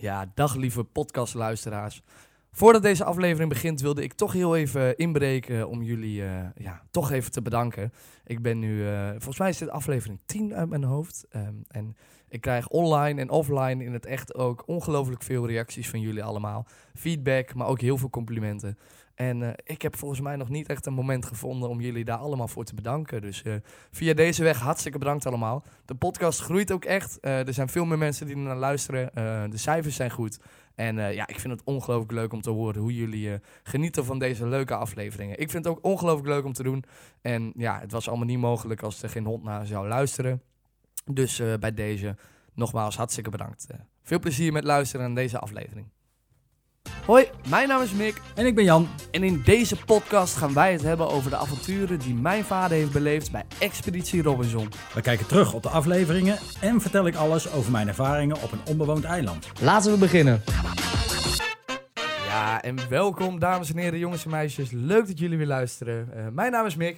Ja, dag lieve podcastluisteraars. Voordat deze aflevering begint wilde ik toch heel even inbreken om jullie uh, ja, toch even te bedanken. Ik ben nu, uh, volgens mij is dit aflevering 10 uit mijn hoofd. Um, en ik krijg online en offline in het echt ook ongelooflijk veel reacties van jullie allemaal. Feedback, maar ook heel veel complimenten. En uh, ik heb volgens mij nog niet echt een moment gevonden om jullie daar allemaal voor te bedanken. Dus uh, via deze weg hartstikke bedankt allemaal. De podcast groeit ook echt. Uh, er zijn veel meer mensen die naar luisteren. de cijfers zijn goed. En ja, ik vind het ongelooflijk leuk om te horen hoe jullie genieten van deze leuke afleveringen. Ik vind het ook ongelooflijk leuk om te doen. En ja, het was allemaal niet mogelijk als er geen hond naar zou luisteren. Dus bij deze nogmaals hartstikke bedankt. veel plezier met luisteren aan deze aflevering. Hoi, mijn naam is Mick. En ik ben Jan. En in deze podcast gaan wij het hebben over de avonturen die mijn vader heeft beleefd bij Expeditie Robinson. We kijken terug op de afleveringen en vertel ik alles over mijn ervaringen op een onbewoond eiland. Laten we beginnen. Ja, en welkom dames en heren, jongens en meisjes. Leuk dat jullie weer luisteren. Uh, mijn naam is Mick.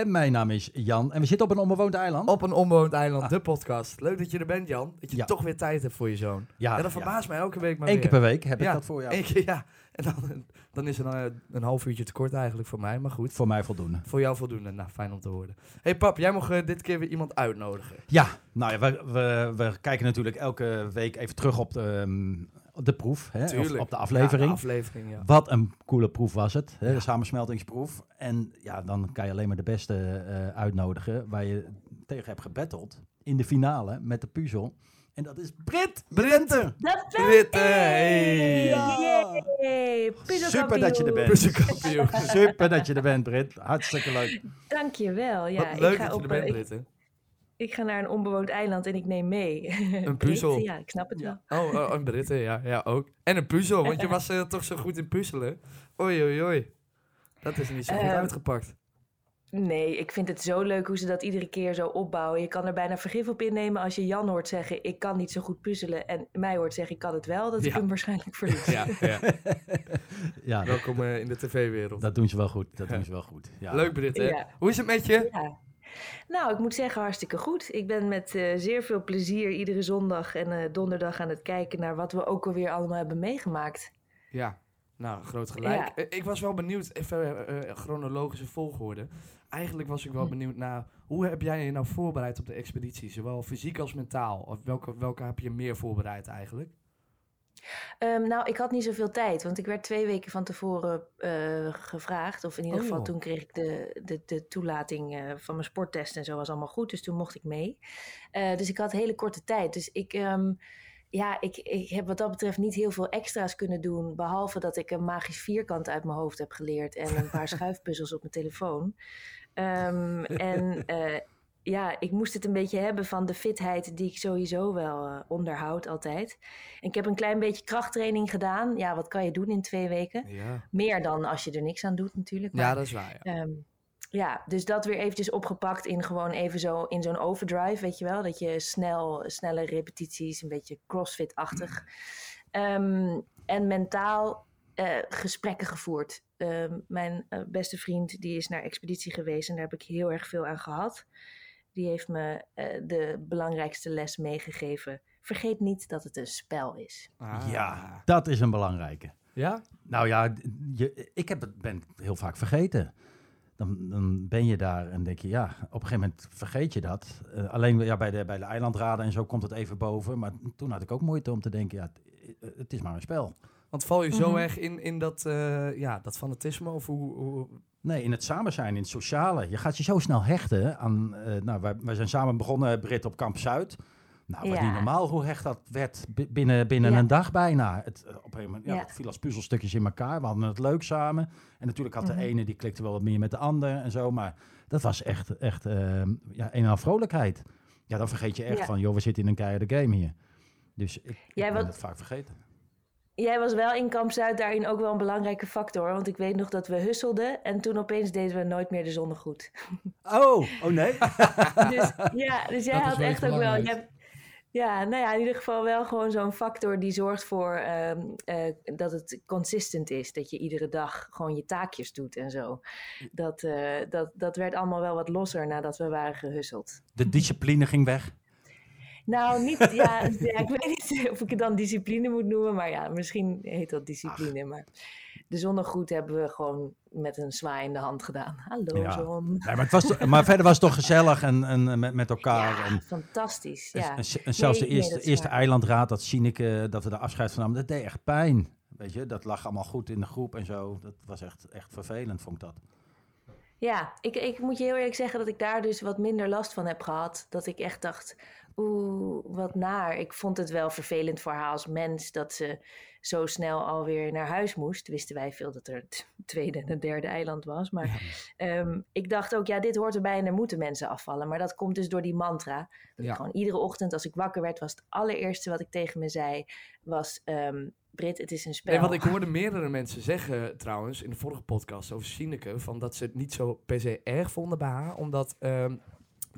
En mijn naam is Jan. En we zitten op een onbewoond eiland. Op een onbewoond eiland, ah. de podcast. Leuk dat je er bent, Jan. Dat je toch weer tijd hebt voor je zoon. Ja, ja dat verbaast mij elke week maar Eén keer per week heb ik dat voor jou. Eén keer, ja. En dan, dan is er een, een half uurtje te kort eigenlijk voor mij, maar goed. Voor mij voldoende. Voor jou voldoende. Nou, fijn om te horen. hey, pap, jij mag uh, dit keer weer iemand uitnodigen. Ja, nou ja, we, we, we kijken natuurlijk elke week even terug op de, um, de proef, hè, of op de aflevering. Ja, de aflevering ja. Wat een coole proef was het, hè, de samensmeltingsproef. En ja, dan kan je alleen maar de beste uh, uitnodigen waar je tegen hebt gebatteld in de finale met de puzzel. En dat is Brit Brinter. Dat ben Brit, hey. Ja. Super dat je er bent. Super dat je er bent, Brit. Hartstikke leuk. Dankjewel. Ja, Wat leuk ik ga dat je er bent, Brit. Ik ga naar een onbewoond eiland en ik neem mee. Een puzzel? ja, ik snap het wel. Oh, oh, een Britten, ja, ja, ook. En een puzzel, want je was uh, toch zo goed in puzzelen. Oei, oei, oei. Dat is niet zo goed uh, uitgepakt. Nee, ik vind het zo leuk hoe ze dat iedere keer zo opbouwen. Je kan er bijna vergif op innemen als je Jan hoort zeggen... ik kan niet zo goed puzzelen en mij hoort zeggen ik kan het wel. Dat ja. ik hem waarschijnlijk verlies. Ja, ja. ja Welkom uh, in de tv-wereld. Dat doen ze wel goed, dat doen ze wel goed. Ja. Leuk Brit, hè? Hoe is het met je? Nou, ik moet zeggen hartstikke goed. Ik ben met uh, zeer veel plezier iedere zondag en uh, donderdag aan het kijken naar wat we ook alweer allemaal hebben meegemaakt. Ja, nou, groot gelijk. Ja. Eh, ik was wel benieuwd, even uh, chronologische volgorde. Eigenlijk was ik wel hm. benieuwd naar hoe heb jij je nou voorbereid op de expeditie? Zowel fysiek als mentaal. Of welke, welke heb je meer voorbereid eigenlijk? Um, nou, ik had niet zoveel tijd, want ik werd twee weken van tevoren uh, gevraagd. Of in ieder geval, oh. toen kreeg ik de, de, de toelating uh, van mijn sporttest en zo was allemaal goed. Dus toen mocht ik mee. Uh, dus ik had hele korte tijd. Dus ik, um, ja, ik, ik heb wat dat betreft niet heel veel extra's kunnen doen. Behalve dat ik een magisch vierkant uit mijn hoofd heb geleerd en een paar schuifpuzzels op mijn telefoon. Um, en ja, ik moest het een beetje hebben van de fitheid die ik sowieso wel uh, onderhoud altijd. En ik heb een klein beetje krachttraining gedaan. Ja, wat kan je doen in twee weken? Ja. Meer dan als je er niks aan doet natuurlijk. Maar, ja, dat is waar. Ja. Um, ja, dus dat weer eventjes opgepakt in gewoon even zo in zo'n overdrive, weet je wel. Dat je snel, snelle repetities, een beetje crossfit-achtig. Um, en mentaal uh, gesprekken gevoerd. Uh, mijn uh, beste vriend die is naar expeditie geweest en daar heb ik heel erg veel aan gehad die heeft me uh, de belangrijkste les meegegeven. Vergeet niet dat het een spel is. Ah. Ja, dat is een belangrijke. Ja? Nou ja, je, ik heb het, ben het heel vaak vergeten. Dan, dan, ben je daar en denk je, ja, op een gegeven moment vergeet je dat. Uh, alleen ja, bij, de, bij de eilandraden en zo komt het even boven. Maar toen had ik ook moeite om te denken, ja, het, het is maar een spel. Want val je zo mm -hmm. erg in, in dat, uh, ja, dat fanatisme? Of hoe, hoe, Nee, in het samen zijn, in het sociale. Je gaat je zo snel hechten aan... Uh, nou, wij, wij, zijn samen begonnen, Brit, op Kamp Zuid. Nou, wat ja. niet normaal hoe hecht dat werd binnen, binnen ja. een dag bijna. Het, op een gegeven moment ja, het viel als puzzelstukjes in elkaar. We hadden het leuk samen. En natuurlijk had de mm -hmm. ene, die klikte wel wat meer met de ander en zo. Maar dat was echt, echt uh, ja, een en vrolijkheid. Ja, dan vergeet je echt van, joh, we zitten in een keiharde game hier. Dus ik, ik ben wat... het vaak vergeten. Jij was wel in Kamp Zuid daarin ook wel een belangrijke factor. Want ik weet nog dat we husselden en toen opeens deden we nooit meer de zon goed. Oh, oh nee. dus, ja, dus jij had echt ook wel... Jij, ja, nou ja, in ieder geval wel gewoon zo'n factor die zorgt voor um, uh, dat het consistent is. Dat je iedere dag gewoon je taakjes doet en zo. Dat, uh, dat, dat werd allemaal wel wat losser nadat we waren gehusseld. De discipline ging weg? Nou, niet, ja, ja, ik weet niet of ik het dan discipline moet noemen, maar ja, misschien heet dat discipline. Maar de zonnegroet hebben we gewoon met een zwaai in de hand gedaan. Hallo Ja. zon. Nee, maar, het was, maar verder was het toch gezellig en, en met, met elkaar. Ja, en, fantastisch. Ja. en, en zelfs Nee, de eerste, eerste eilandraad, dat Sineke, dat we de afscheid van namen, dat deed echt pijn. Weet je, dat lag allemaal goed in de groep en zo. Dat was echt, echt vervelend, vond ik dat. Ja, ik, ik moet je heel eerlijk zeggen dat ik daar dus wat minder last van heb gehad. Dat ik echt dacht, oeh, wat naar. Ik vond het wel vervelend voor haar als mens dat ze zo snel alweer naar huis moest. Wisten wij veel dat er het tweede en een derde eiland was. Maar ehm, ik dacht ook, ja, dit hoort erbij en er moeten mensen afvallen. Maar dat komt dus door die mantra. Dat Ja. ik gewoon iedere ochtend als ik wakker werd, was het allereerste wat ik tegen me zei, was... ehm Brit, het is een spel. Nee, want ik hoorde meerdere mensen zeggen trouwens in de vorige podcast over Sineke, van dat ze het niet zo per se erg vonden bij haar, omdat ehm,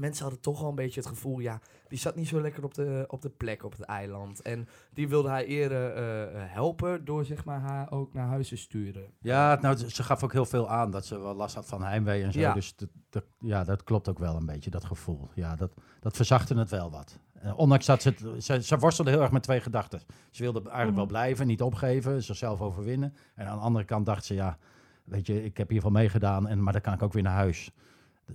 mensen hadden toch wel een beetje het gevoel, ja, die zat niet zo lekker op de, op de plek op het eiland. En die wilde haar eerder eh, eh, helpen door zeg maar haar ook naar huis te sturen. Ja, nou, ze gaf ook heel veel aan dat ze wel last had van heimwee en zo. Ja. Dus ja, dat klopt ook wel een beetje, dat gevoel. Ja, dat, dat verzachtte het wel wat. Eh, ondanks dat ze, het, ze, ze worstelde heel erg met twee gedachten. Ze wilde eigenlijk wel Mhm. blijven, niet opgeven, zichzelf overwinnen. En aan de andere kant dacht ze, ja, weet je, ik heb hier van meegedaan, en, maar dan kan ik ook weer naar huis.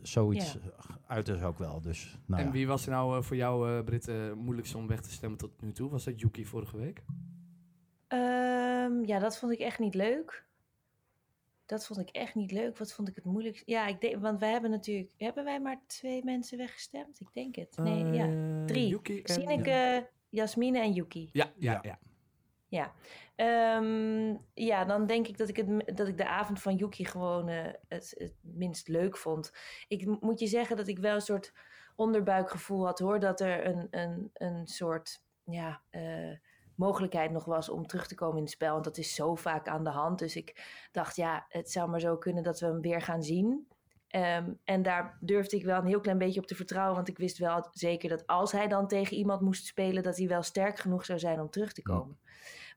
Zoiets Ja. ja. uitte ze ook wel. Dus, nou en ja. wie was er nou eh, voor jou, eh Brit, eh, moeilijkste om weg te stemmen tot nu toe? Was dat Yuki vorige week? Ehm, ja, dat vond ik echt niet leuk. Dat vond ik echt niet leuk. Wat vond ik het moeilijkst? Ja, ik denk, want wij hebben natuurlijk. Hebben wij maar twee mensen weggestemd? Ik denk het. Nee, ja. Eh, drie. Yuki en- Sineke, Jasmine en Yuki. Ja, ja, Ja. Ja. Ehm, ja, dan denk ik dat ik, het, dat ik de avond van Yuki gewoon eh, het, het minst leuk vond. Ik moet je zeggen dat ik wel een soort onderbuikgevoel had hoor. Dat er een, een, een soort ja, eh, mogelijkheid nog was om terug te komen in het spel. Want dat is zo vaak aan de hand. Dus ik dacht, ja, het zou maar zo kunnen dat we hem weer gaan zien. Ehm, en daar durfde ik wel een heel klein beetje op te vertrouwen. Want ik wist wel zeker dat als hij dan tegen iemand moest spelen, dat hij wel sterk genoeg zou zijn om terug te Ja. komen.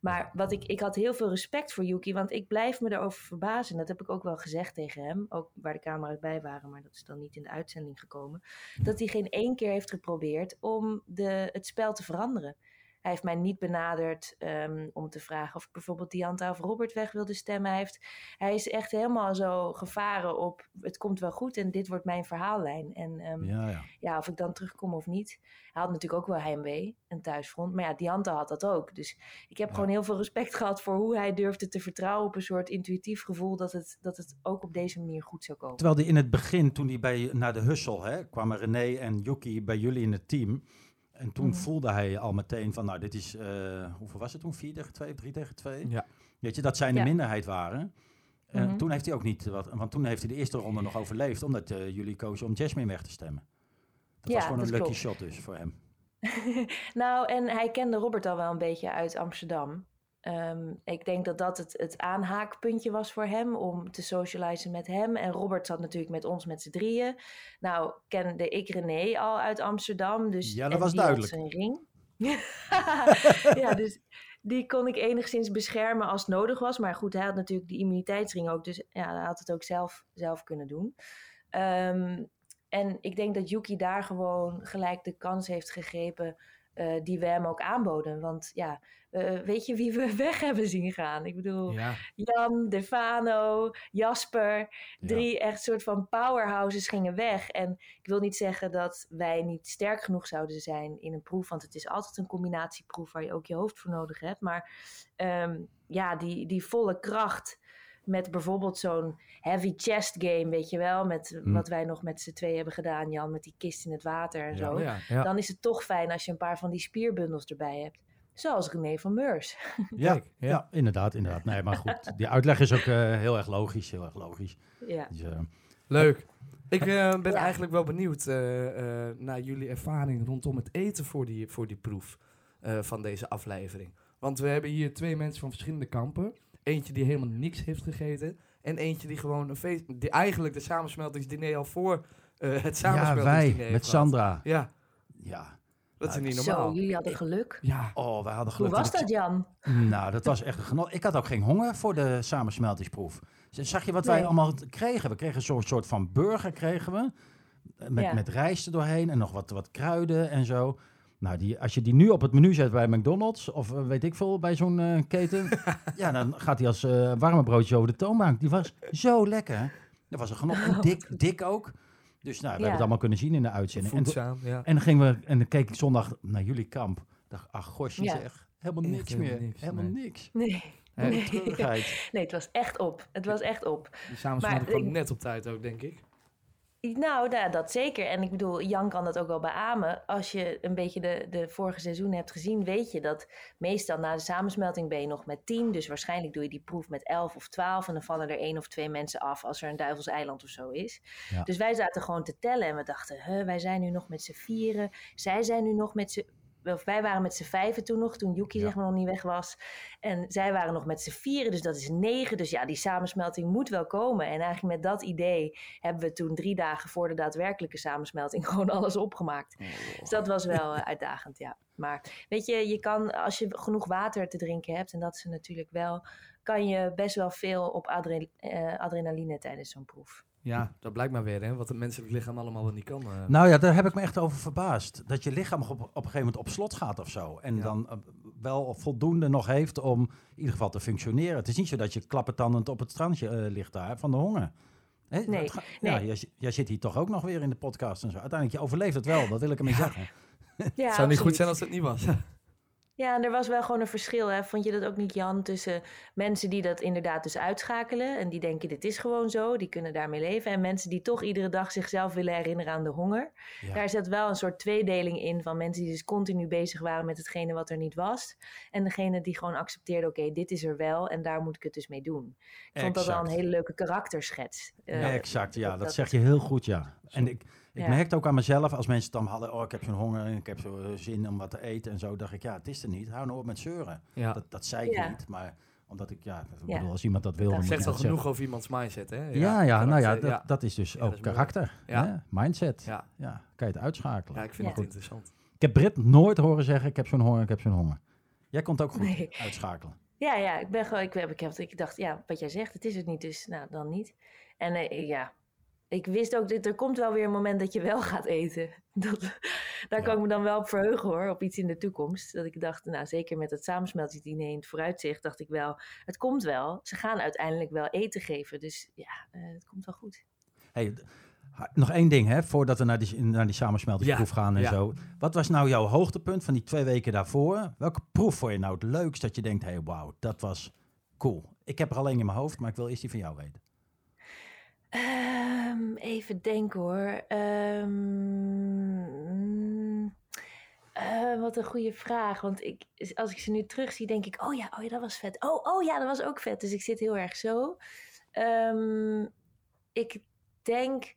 Maar wat ik, ik had heel veel respect voor Yuki, want ik blijf me erover verbazen. Dat heb ik ook wel gezegd tegen hem, ook waar de camera's bij waren, maar dat is dan niet in de uitzending gekomen. Dat hij geen één keer heeft geprobeerd om de, het spel te veranderen. Hij heeft mij niet benaderd ehm, om te vragen of ik bijvoorbeeld Dianta of Robert weg wilde stemmen. Hij, heeft, hij is echt helemaal zo gevaren op het komt wel goed en dit wordt mijn verhaallijn. En ehm, Ja, ja. ja, of ik dan terugkom of niet. Hij had natuurlijk ook wel heimwee, een thuisfront. Maar ja, Dianta had dat ook. Dus ik heb Ja. gewoon heel veel respect gehad voor hoe hij durfde te vertrouwen op een soort intuïtief gevoel dat het, dat het ook op deze manier goed zou komen. Terwijl die in het begin, toen die bij, naar de Hussel hè, kwamen René en Yuki bij jullie in het team. En toen Mhm. voelde hij al meteen van, nou, dit is, eh, hoeveel was het toen? 4 tegen 2, 3 tegen 2? Ja. Weet je, dat zij de Ja. minderheid waren. En Mhm. toen heeft hij ook niet, wat, want toen heeft hij de eerste ronde nog overleefd, omdat eh, jullie kozen om Jasmine weg te stemmen. Dat Ja, was gewoon een lucky klopt. shot dus voor hem. nou, en hij kende Robert al wel een beetje uit Amsterdam. Ehm, ik denk dat dat het, het aanhaakpuntje was voor hem om te socializen met hem. En Robert zat natuurlijk met ons met z'n drieën. Nou, kende ik René al uit Amsterdam. Dus, Ja, dat en was die had duidelijk. zijn ring. ja, dus die kon ik enigszins beschermen als het nodig was. Maar goed, hij had natuurlijk die immuniteitsring ook. Dus ja, hij had het ook zelf, zelf kunnen doen. Ehm, en ik denk dat Yuki daar gewoon gelijk de kans heeft gegrepen eh, die we hem ook aanboden. Want ja, eh, weet je wie we weg hebben zien gaan? Ik bedoel, Ja. Jan, Defano, Jasper. Drie echt soort van powerhouses gingen weg. En ik wil niet zeggen dat wij niet sterk genoeg zouden zijn in een proef. Want het is altijd een combinatieproef waar je ook je hoofd voor nodig hebt. Maar ehm, ja, die, die volle kracht met bijvoorbeeld zo'n heavy chest game, weet je wel. Met Hm. wat wij nog met z'n twee hebben gedaan, Jan, met die kist in het water en Ja. zo. Ja, ja. Dan is het toch fijn als je een paar van die spierbundels erbij hebt. Zoals René van Meurs. Ja, ja. ja. inderdaad, inderdaad. Nee, maar goed, die uitleg is ook eh, heel erg logisch, heel erg logisch. ja. Dus, eh, Leuk. Ik eh, ben Ja. eigenlijk wel benieuwd eh, eh, naar jullie ervaring rondom het eten voor die, voor die proef eh, van deze aflevering. Want we hebben hier twee mensen van verschillende kampen. Eentje die helemaal niks heeft gegeten. En eentje die gewoon een feest... Die eigenlijk de samensmeltingsdiner al voor eh, het ja, samensmeltingsdiner wij heeft met. Sandra. Ja, Ja. Dat is niet Zo, normaal. jullie hadden geluk. Ja, Oh, wij hadden Hoe geluk. was het- dat, Jan? Nou, dat was echt een genot. Ik had ook geen honger voor de samensmeltingsproef. Zag je wat wij Nee. allemaal kregen? We kregen zo'n soort van burger, kregen we. eh, Met, Ja. met rijst er doorheen en nog wat, wat kruiden en zo. Nou, die, als je die nu op het menu zet bij McDonald's of eh, weet ik veel, bij zo'n uh, keten, ja, dan gaat hij als uh, warme broodje over de toonbank. Die was zo lekker. Dat was een genot. dik, dik ook. Dus nou, we ja. hebben het allemaal kunnen zien in de uitzending. Voedzaam, en, ja. en dan gingen we en dan keek ik zondag naar jullie kamp. Dacht, ach gosje ja. zeg, helemaal niks meer. Niks, helemaal nee. niks. Nee. Nee. nee, het was echt op. Het was echt op. Die samenspraak kwam net op tijd ook, denk ik. Nou, ja, dat zeker. En ik bedoel, Jan kan dat ook wel beamen. Als je een beetje de, de vorige seizoen hebt gezien, weet je dat meestal na de samensmelting ben je nog met tien. Dus waarschijnlijk doe je die proef met elf of twaalf. En dan vallen er één of twee mensen af als er een duivelseiland of zo is. Ja. Dus wij zaten gewoon te tellen en we dachten, huh, wij zijn nu nog met z'n vieren. Zij zijn nu nog met z'n wij waren met z'n vijven toen nog, toen Yuki zeg maar nog niet weg was. En zij waren nog met z'n vieren, dus dat is negen. Dus ja, die samensmelting moet wel komen. En eigenlijk met dat idee hebben we toen drie dagen voor de daadwerkelijke samensmelting gewoon alles opgemaakt. Oh. Dus dat was wel uh, uitdagend, ja. Maar weet je, je kan, als je genoeg water te drinken hebt, en dat is natuurlijk wel, kan je best wel veel op adre, uh, adrenaline tijdens zo'n proef. Ja, dat blijkt maar weer, hè, wat het menselijk lichaam allemaal wel niet kan. Uh. Nou ja, daar heb ik me echt over verbaasd. Dat je lichaam op, op een gegeven moment op slot gaat of zo. En ja. dan uh, wel voldoende nog heeft om in ieder geval te functioneren. Het is niet zo dat je klappertandend op het strandje uh, ligt daar van de honger. Hè? Nee, ga, nee. Ja, jij, jij, zit hier toch ook nog weer in de podcast en zo. Uiteindelijk, je overleeft het wel, dat wil ik ermee ja. zeggen. Ja, het zou niet goed zijn als het niet was. Ja, en er was wel gewoon een verschil. Hè? Vond je dat ook niet, Jan? Tussen mensen die dat inderdaad dus uitschakelen. En die denken, dit is gewoon zo. Die kunnen daarmee leven. En mensen die toch iedere dag zichzelf willen herinneren aan de honger. Ja. Daar zat wel een soort tweedeling in. Van mensen die dus continu bezig waren met hetgene wat er niet was. En degene die gewoon accepteerden, oké, dit is er wel. En daar moet ik het dus mee doen. Ik vond dat wel een hele leuke karakterschets. Uh, exact, ja. Dat, dat, zeg je heel goed, ja. En ik... Ik ja. merkte ook aan mezelf, als mensen dan hadden, oh ik heb zo'n honger en ik heb zo zin om wat te eten en zo, dacht ik, ja, het is er niet. Hou nou op met zeuren. Ja. Dat, dat zei ik ja. niet, maar omdat ik, ja, ik bedoel, als iemand dat wil... Dat zegt al genoeg zeggen. over iemands mindset, hè? Ja, ja, nou ja, dat, dat is dus ook is karakter. Ja. Mindset. Ja. ja. Kan je het uitschakelen. Ja, ik vind het interessant. Ik heb Brit nooit horen zeggen, ik heb zo'n honger, ik heb zo'n honger. Jij kon het ook goed nee. uitschakelen. Ja, ja, ik ben gewoon, ik, heb, ik, ik dacht, ja, wat jij zegt, het is het niet, dus nou, dan niet. En uh, ja, ik wist ook, dat er komt wel weer een moment dat je wel gaat eten. Dat, daar ja. kan ik me dan wel op verheugen hoor, op iets in de toekomst. Dat ik dacht, nou zeker met het samensmeltingsdiner in het vooruitzicht, dacht ik wel, het komt wel. Ze gaan uiteindelijk wel eten geven, dus ja, uh, het komt wel goed. Hey, nog één ding, hè, voordat we naar die, naar die samensmeltingsproef ja, gaan en ja. zo. Wat was nou jouw hoogtepunt van die twee weken daarvoor? Welke proef vond je nou het leukst dat je denkt, hey, wauw, dat was cool. Ik heb er alleen in mijn hoofd, maar ik wil eerst die van jou weten. Um, even denken hoor. Um, uh, wat een goede vraag. Want ik, als ik ze nu terugzie, denk ik: oh ja, oh ja, dat was vet. Oh, oh ja, dat was ook vet. Dus ik zit heel erg zo. Um, ik denk,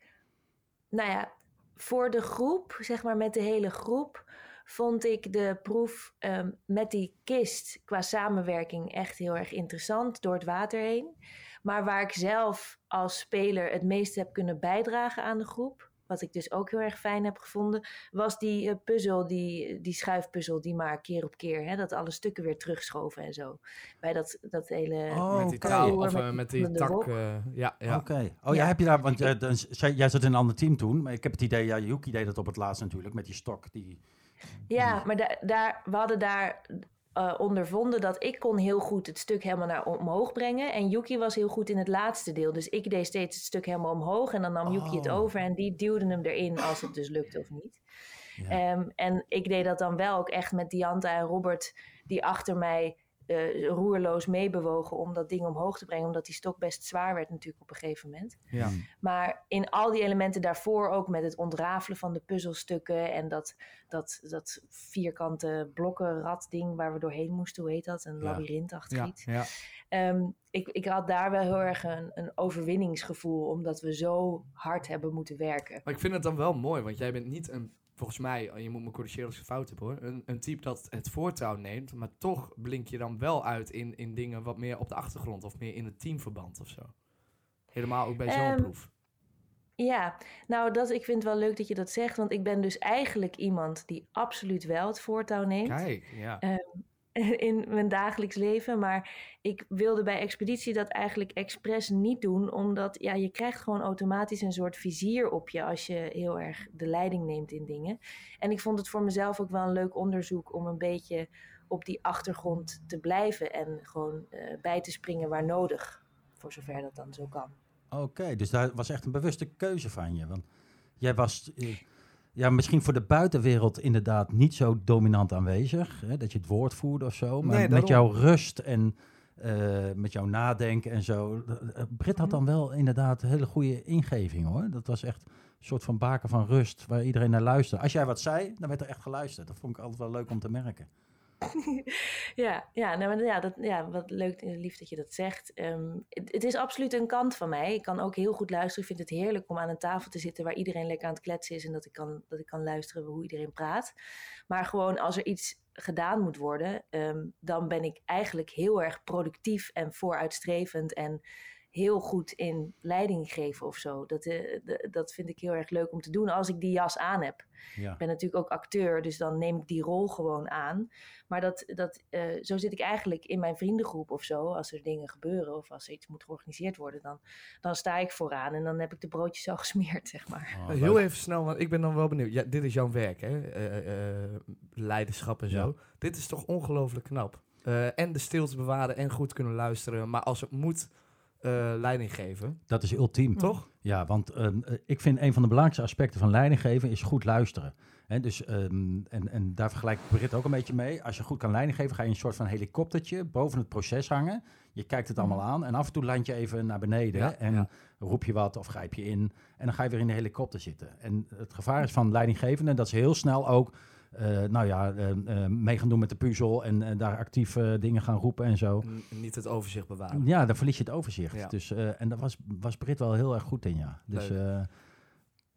nou ja, voor de groep, zeg maar met de hele groep, vond ik de proef met die kist qua samenwerking echt heel erg interessant door het water heen. Maar waar ik zelf als speler het meest heb kunnen bijdragen aan de groep, wat ik dus ook heel erg fijn heb gevonden, was die uh, puzzel, die, die schuifpuzzel, die maar keer op keer, hè, dat alle stukken weer terugschoven en zo. Bij dat, dat hele... Oh, met die taal, of met, met die tak, uh, ja. ja. Oké. Okay. Oh, ja. jij heb je daar, want jij, zat in een ander team toen, maar ik heb het idee, ja, Yuki deed dat op het laatst natuurlijk, met die stok, die... Ja, maar da daar, we hadden daar uh, ondervonden dat ik kon heel goed het stuk helemaal naar omhoog brengen. En Yuki was heel goed in het laatste deel. Dus ik deed steeds het stuk helemaal omhoog. En dan nam Yuki het Oh. over en die duwde hem erin als het dus lukte of niet. Ehm, en ik deed dat dan wel ook echt met Dianta en Robert, die achter mij eh, roerloos meebewogen om dat ding omhoog te brengen. Omdat die stok best zwaar werd natuurlijk op een gegeven moment. Ja. Maar in al die elementen daarvoor ook met het ontrafelen van de puzzelstukken en dat, dat, dat vierkante blokkenrad-ding waar we doorheen moesten, hoe heet dat? Een Ja. labyrintachtig Ja, iets. ja. Ehm, ik, ik had daar wel heel erg een, een overwinningsgevoel, omdat we zo hard hebben moeten werken. Maar ik vind het dan wel mooi, want jij bent niet een, volgens mij, en je moet me corrigeren als ik fout heb hoor, een, een type dat het voortouw neemt, maar toch blink je dan wel uit in, in dingen wat meer op de achtergrond of meer in het teamverband of zo. Helemaal ook bij zo'n Ehm, proef. Ja, nou, dat, ik vind het wel leuk dat je dat zegt, want ik ben dus eigenlijk iemand die absoluut wel het voortouw neemt. Kijk, ja. Eh, in mijn dagelijks leven. Maar ik wilde bij Expeditie dat eigenlijk expres niet doen. Omdat ja, je krijgt gewoon automatisch een soort vizier op je als je heel erg de leiding neemt in dingen. En ik vond het voor mezelf ook wel een leuk onderzoek om een beetje op die achtergrond te blijven. En gewoon uh, bij te springen waar nodig. Voor zover dat dan zo kan. Oké, dus daar was echt een bewuste keuze van je. Want jij was eh, ja, misschien voor de buitenwereld inderdaad niet zo dominant aanwezig. Hè, dat je het woord voerde of zo. Maar met jouw rust en uh, met jouw nadenken en zo. Uh, Brit had dan wel inderdaad een hele goede ingeving hoor. Dat was echt een soort van baken van rust waar iedereen naar luisterde. Als jij wat zei, dan werd er echt geluisterd. Dat vond ik altijd wel leuk om te merken. ja, ja, nou, ja, dat, ja, wat leuk en lief dat je dat zegt. Ehm, het, is absoluut een kant van mij. Ik kan ook heel goed luisteren. Ik vind het heerlijk om aan een tafel te zitten waar iedereen lekker aan het kletsen is en dat ik kan, dat ik kan luisteren hoe iedereen praat. Maar gewoon als er iets gedaan moet worden, ehm, dan ben ik eigenlijk heel erg productief en vooruitstrevend en heel goed in leiding geven of zo. Dat, uh, dat vind ik heel erg leuk om te doen als ik die jas aan heb. Ja. Ik ben natuurlijk ook acteur, dus dan neem ik die rol gewoon aan. Maar dat, dat, uh, zo zit ik eigenlijk in mijn vriendengroep of zo. Als er dingen gebeuren of als er iets moet georganiseerd worden, dan, dan sta ik vooraan en dan heb ik de broodjes al gesmeerd, zeg maar. Oh, Heel even snel, want ik ben dan wel benieuwd. Ja, dit is jouw werk, hè? Uh, leiderschap en zo. Dit is toch ongelooflijk knap. en de stilte bewaren en goed kunnen luisteren. Maar als het moet uh, leiding geven. Dat is ultiem. Toch? Ja, want ehm, eh, ik vind een van de belangrijkste aspecten van leiding geven is goed luisteren. He, dus, um, en, en daar vergelijk ik Brit ook een beetje mee. Als je goed kan leiding geven, ga je een soort van helikoptertje boven het proces hangen. Je kijkt het allemaal aan en af en toe land je even naar beneden en roep je wat of grijp je in. En dan ga je weer in de helikopter zitten. En het gevaar is van leidinggevende dat ze heel snel ook nou ja, uh, mee gaan doen met de puzzel en daar actief dingen gaan roepen en zo. niet het overzicht bewaren. Ja, dan verlies je het overzicht. Dus, en daar was, was Brit wel heel erg goed in, ja. Dus,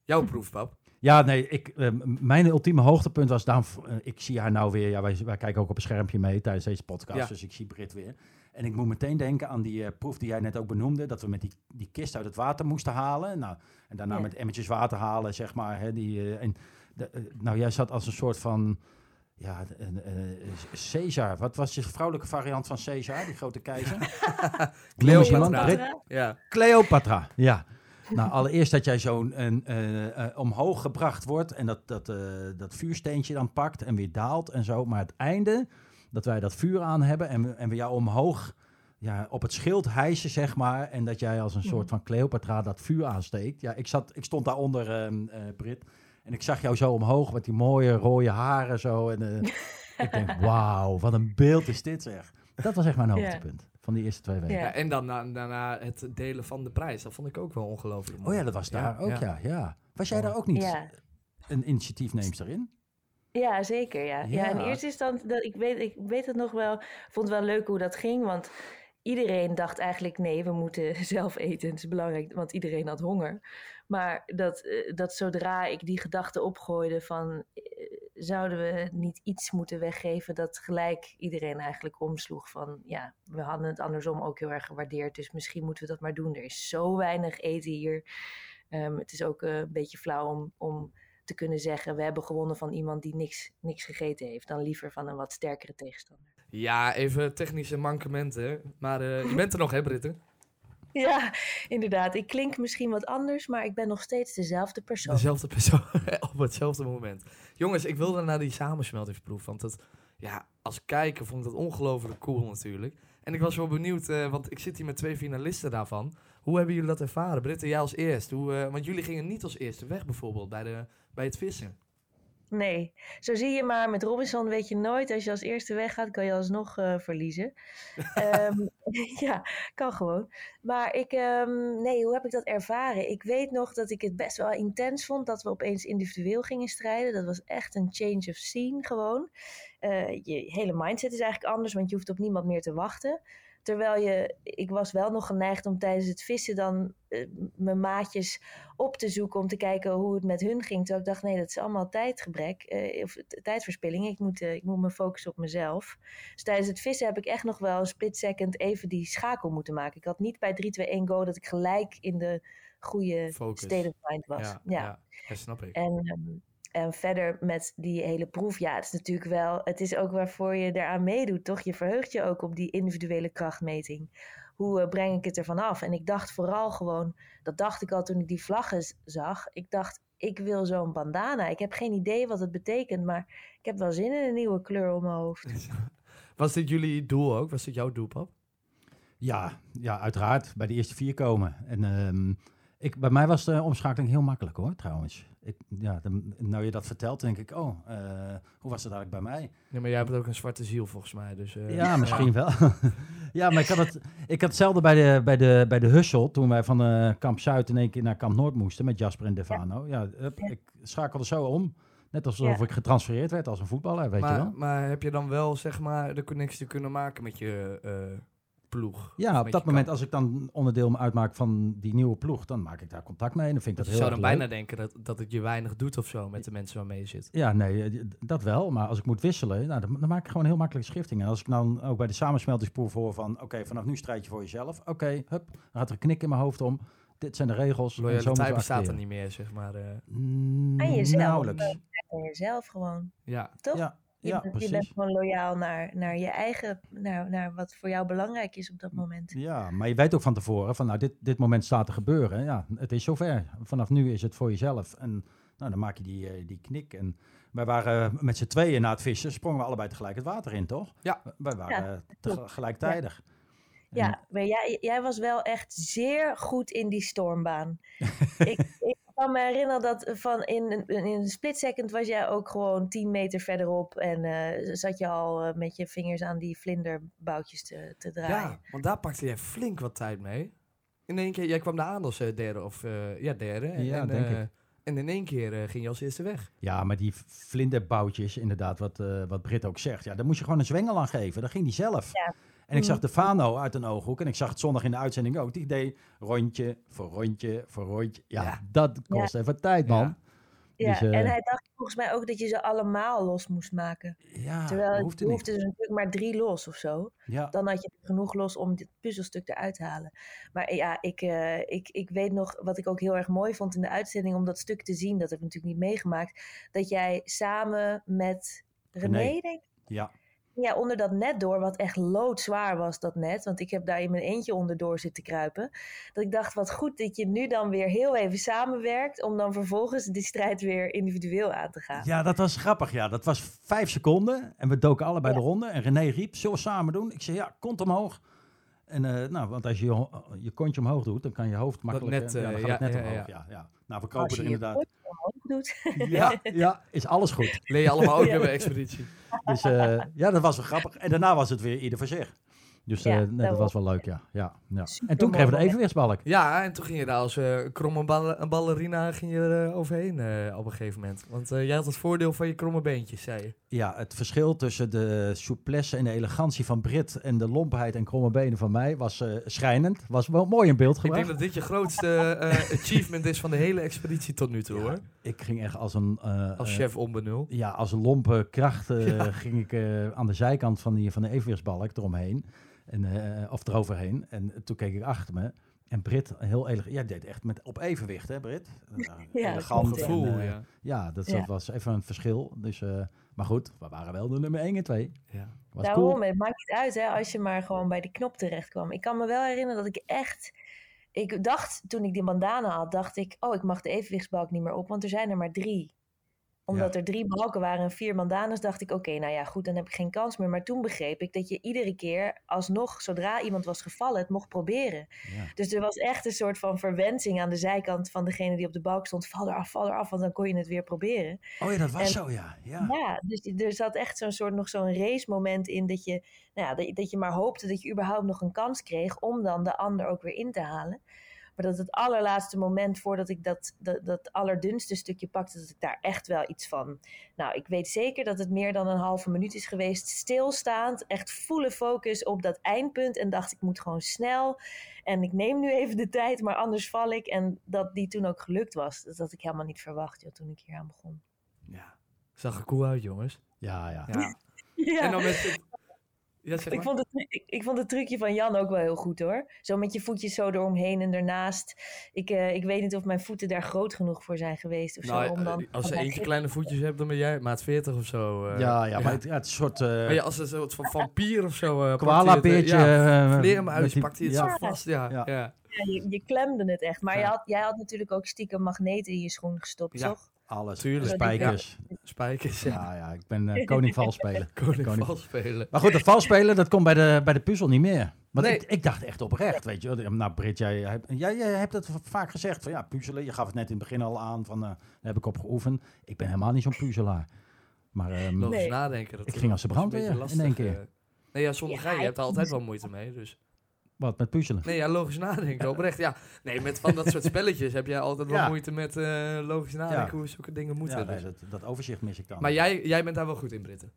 Jouw proef, pap? Ja, nee, ik, mijn ultieme hoogtepunt was dan, ik zie haar nou weer, ja, wij, wij kijken ook op een schermpje mee tijdens deze podcast, dus ik zie Brit weer. En ik moet meteen denken aan die proef die jij net ook benoemde, dat we met die, die kist uit het water moesten halen. Nou, en daarna met emmertjes water halen, zeg maar. Hè, die, en de, eh, nou, jij zat als een soort van. Ja, een, Caesar. Wat was je vrouwelijke variant van Caesar, die grote keizer? Cleopatra. Ja. Cleopatra, ja. Nou, allereerst dat jij zo'n uh, omhoog gebracht wordt en dat, dat, dat vuursteentje dan pakt en weer daalt en zo. Maar het einde, dat wij dat vuur aan hebben en, en we jou omhoog ja, op het schild hijsen, zeg maar. En dat jij als een soort van Cleopatra dat vuur aansteekt. Ja, ik, zat, ik stond daaronder, uh, Brit. En ik zag jou zo omhoog met die mooie rode haren zo. En uh, ik denk, wauw, wat een beeld is dit zeg. Dat was echt mijn hoogtepunt van die eerste twee weken. Ja, en dan daarna het delen van de prijs. Dat vond ik ook wel ongelooflijk Oh ja, dat was daar ook, ja. ja. Was jij daar ook niet een initiatiefneemster in? Ja, zeker. Ja. Ja. in eerste instantie, dat, ik, weet, ik weet het nog wel, vond het wel leuk hoe dat ging. Want iedereen dacht eigenlijk, nee, we moeten zelf eten. Het is belangrijk, want iedereen had honger. Maar dat, eh, dat zodra ik die gedachte opgooide van eh, zouden we niet iets moeten weggeven, dat gelijk iedereen eigenlijk omsloeg van ja, we hadden het andersom ook heel erg gewaardeerd, dus misschien moeten we dat maar doen. Er is zo weinig eten hier. Um, het is ook uh, een beetje flauw om, om te kunnen zeggen we hebben gewonnen van iemand die niks, niks gegeten heeft, dan liever van een wat sterkere tegenstander. Ja, even technische mankementen. Maar uh, je bent er nog, hè, Britten? Ja, inderdaad. Ik klink misschien wat anders, maar ik ben nog steeds dezelfde persoon. Dezelfde persoon op hetzelfde moment. Jongens, ik wilde naar die samensmeltingsproef. Want dat, ja, als kijker vond ik dat ongelooflijk cool natuurlijk. En ik was wel benieuwd, uh, want ik zit hier met twee finalisten daarvan. Hoe hebben jullie dat ervaren? Britta, jij als eerst. Hoe, uh, want jullie gingen niet als eerste weg bijvoorbeeld bij, de, bij het vissen. Nee, zo zie je maar. Met Robinson weet je nooit. Als je als eerste weggaat, kan je alsnog uh, verliezen. um, ja, kan gewoon. Maar ik, um, nee, hoe heb ik dat ervaren? Ik weet nog dat ik het best wel intens vond dat we opeens individueel gingen strijden. Dat was echt een change of scene gewoon. Uh, je hele mindset is eigenlijk anders, want je hoeft op niemand meer te wachten. Terwijl je, ik was wel nog geneigd om tijdens het vissen dan uh, mijn maatjes op te zoeken om te kijken hoe het met hun ging. Terwijl ik dacht, nee, dat is allemaal tijdgebrek uh, of tijdverspilling. Ik moet, uh, ik moet me focussen op mezelf. Dus tijdens het vissen heb ik echt nog wel een split second even die schakel moeten maken. Ik had niet bij 3, 2, 1 go dat ik gelijk in de goede Focus. state of mind was. Ja, ja. ja. snap ik. En, um, en verder met die hele proef, ja, het is natuurlijk wel, het is ook waarvoor je eraan meedoet, toch? Je verheugt je ook op die individuele krachtmeting. Hoe uh, breng ik het ervan af? En ik dacht vooral gewoon, dat dacht ik al toen ik die vlaggen zag. Ik dacht, ik wil zo'n bandana. Ik heb geen idee wat het betekent, maar ik heb wel zin in een nieuwe kleur op mijn hoofd. Was dit jullie doel ook? Was dit jouw doel, pap? Ja, ja, uiteraard. Bij de eerste vier komen. En um, ik, bij mij was de omschakeling heel makkelijk hoor, trouwens. Ik, ja, de, nou je dat vertelt, denk ik, oh, uh, hoe was het eigenlijk bij mij? Ja, maar jij hebt ook een zwarte ziel volgens mij. Dus, uh, ja, misschien wel. ja, maar ik had, het, ik had hetzelfde bij de, bij de, bij de Hussel, toen wij van uh, Kamp Zuid in één keer naar Kamp Noord moesten met Jasper en Defano. Ja, ik schakelde zo om. Net alsof ik getransfereerd werd als een voetballer, weet maar, je wel. Maar heb je dan wel, zeg maar, de connectie kunnen maken met je ploeg. Ja, op dat moment als ik dan onderdeel uitmaak van die nieuwe ploeg, dan maak ik daar contact mee en dan vind ik dat, heel. Je zou dan bijna denken dat, dat het je weinig doet of zo met de mensen waarmee je zit. Ja, nee, dat wel. Maar als ik moet wisselen, nou, dan, dan, maak ik gewoon heel makkelijk schifting. En als ik dan ook bij de samensmeltingsproef hoor van, oké, vanaf nu strijd je voor jezelf. Oké, hup, dan gaat er een knik in mijn hoofd om. Dit zijn de regels. Loyaliteit bestaat er niet meer, zeg maar. Uh... Mm, en jezelf. Nauwelijks. En jezelf gewoon. Ja. Toch? Ja. Je, ja, bent, precies. je bent gewoon loyaal naar, naar je eigen, naar, naar wat voor jou belangrijk is op dat moment. Ja, maar je weet ook van tevoren van nou, dit, dit moment staat te gebeuren. Ja, het is zover. Vanaf nu is het voor jezelf. En nou, dan maak je die, uh, die knik. En wij waren met z'n tweeën na het vissen, sprongen we allebei tegelijk het water in, toch? Ja. Wij waren Ja, te- gelijktijdig. Ja, maar jij, jij was wel echt zeer goed in die stormbaan. ik, ik kan me herinneren dat van in, een- in een split second was jij ook gewoon 10 meter verderop. En eh, zat je al eh, met je vingers aan die vlinderboutjes te, te draaien. Ja, want daar pakte jij flink wat tijd mee. In één keer, jij kwam daar aan als eh, derde of eh, ja, derde. En, Ja, en, denk ik. En in één keer eh, ging je als eerste weg. Ja, maar die vlinderboutjes, inderdaad, wat, eh wat Britt ook zegt. Ja, daar moest je gewoon een zwengel aan geven. Dat ging die zelf. Ja. En ik zag Mhm. de Fano uit een ooghoek. En ik zag het zondag in de uitzending ook. Die deed rondje voor rondje voor rondje. Ja, Ja. dat kost even tijd, man. Ja. Ja, Dus, eh, en hij dacht volgens mij ook dat je ze allemaal los moest maken. Ja, Terwijl het hoefde hoefde er natuurlijk maar drie los of zo. Ja, Dan had je genoeg los om dit puzzelstuk eruit te halen. Maar ja, ik, eh, ik, ik weet nog wat ik ook heel erg mooi vond in de uitzending om dat stuk te zien. Dat heb ik natuurlijk niet meegemaakt. Dat jij samen met René, René. denk ik, ja. Ja, onder dat net door, wat echt loodzwaar was dat net. Want ik heb daar in mijn eentje onderdoor zitten kruipen. Dat ik dacht, wat goed dat je nu dan weer heel even samenwerkt. Om dan vervolgens die strijd weer individueel aan te gaan. ja, dat was grappig. Ja, dat was vijf seconden. En we doken allebei Ja. de ronde. En René riep, zullen we samen doen? Ik zei, ja, kont omhoog. En eh, nou, want als je je, je kontje omhoog doet, dan kan je hoofd makkelijk... net, eh, ja, eh, dan gaat ja, het net ja, omhoog. ja. Ja, ja. Nou, we je er inderdaad... doet. Ja, ja, is alles goed. Leer je allemaal ook Ja. weer bij Expeditie. Dus eh, ja, dat was wel grappig. En daarna was het weer ieder voor zich. Dus Ja, eh, nee, dat was wel leuk, ja. ja, ja. En toen kregen we de evenwichtsbalk. Ja, en toen ging je daar als eh kromme bal- een ballerina ging je er eh, overheen eh, op een gegeven moment. Want eh, jij had het voordeel van je kromme beentjes, zei je. Ja, het verschil tussen de souplesse en de elegantie van Brit en de lompheid en kromme benen van mij was eh, schrijnend. Was wel mooi in beeld Ik denk gebracht. dat dit je grootste eh, achievement is van de hele expeditie tot nu toe, Ja, hoor. Ik ging echt als een... eh, Als eh, chef onbenul. ja, als een lompe kracht eh, ging ik eh, aan de zijkant van, die, van de evenwichtsbalk eromheen. En, eh, of eroverheen. En toen keek ik achter me. En Brit, heel elegant. Jij deed echt met, op evenwicht, hè Brit? Uh, Ja, elegant. ja. en, Gevoel, eh, ja. Ja, dat, Ja. was even een verschil. Dus, eh, maar goed, we waren wel de nummer 1 en 2. ja. Was Daarom, cool. het maakt niet uit hè, als je maar gewoon bij die knop terecht kwam. Ik kan me wel herinneren dat ik echt... Ik dacht, toen ik die bandana had, dacht ik... Oh, ik mag de evenwichtsbalk niet meer op, want er zijn er maar drie. Omdat er drie balken waren en vier bandanas, dacht ik... Oké, nou ja, goed, dan heb ik geen kans meer. Maar toen begreep ik dat je iedere keer alsnog, zodra iemand was gevallen, het mocht proberen. Ja. Dus er was echt een soort van verwensing aan de zijkant van degene die op de balk stond. Val eraf, val eraf, want dan kon je het weer proberen. Oh ja, dat was En- zo, ja. ja. Ja, dus er zat echt zo'n soort nog zo'n race moment in dat je, nou ja, dat, dat je maar hoopte dat je überhaupt nog een kans kreeg om dan de ander ook weer in te halen. Maar dat het allerlaatste moment voordat ik dat, dat, dat allerdunste stukje pakte, dat ik daar echt wel iets van. Nou, ik weet zeker dat het meer dan een halve minuut is geweest. Stilstaand, echt volle focus op dat eindpunt. En dacht ik moet gewoon snel. En ik neem nu even de tijd, maar anders val ik. En dat die toen ook gelukt was. Dat had ik helemaal niet verwacht joh, toen ik hier aan begon. ja. Zag er cool uit, jongens. Ja, ja. Ja. Ja. En dan met... Ja, zeg ik, vond het, ik, ik vond het trucje van Jan ook wel heel goed hoor. Zo met je voetjes zo eromheen en ernaast. Ik, eh, ik weet niet of mijn voeten daar groot genoeg voor zijn geweest of Nou, zo. Om dan, eh, als ze om eentje kleine voetjes hebt, dan ben jij maat 40 of zo. eh. ja, ja, maar het, ja, het is een soort... eh Maar ja, als een soort van vampier of zo. eh, het, eh, Ja, vleermuis, die- pakt hij het ja. zo vast. Ja, Ja. ja. Ja, je, je klemde het echt. Maar Ja. je had, jij had natuurlijk ook stiekem magneten in je schoen gestopt, Ja. toch? Alles. Tuurlijk. Spijkers. Spijkers, ja. Ja, ja, ik ben eh, koning vals spelen. Koning Koning- vals spelen. Maar goed, dat vals spelen, dat komt bij de, bij de puzzel niet meer. Want Nee. ik, ik dacht echt oprecht, weet je. wel. Nou, Britt, jij, hebt- jij, jij hebt het vaak gezegd van ja, puzzelen. Je gaf het net in het begin al aan van, eh, daar heb ik op geoefend. Ik ben helemaal niet zo'n puzzelaar. Maar Logisch Nee. nadenken. Dat Ik ging als de brandweer in één keer. eh. Nee, ja, zonder Ja, je hebt er altijd wel moeite mee. Dus. Wat met puzzelen? Nee, ja, logisch nadenken, oprecht. Ja, nee, met van dat soort spelletjes heb jij altijd wel Ja. moeite met eh, logisch nadenken Ja. hoe zulke dingen moeten. ja, dus. nee, dat, dat overzicht mis ik dan. Maar jij, jij bent daar wel goed in, Britten.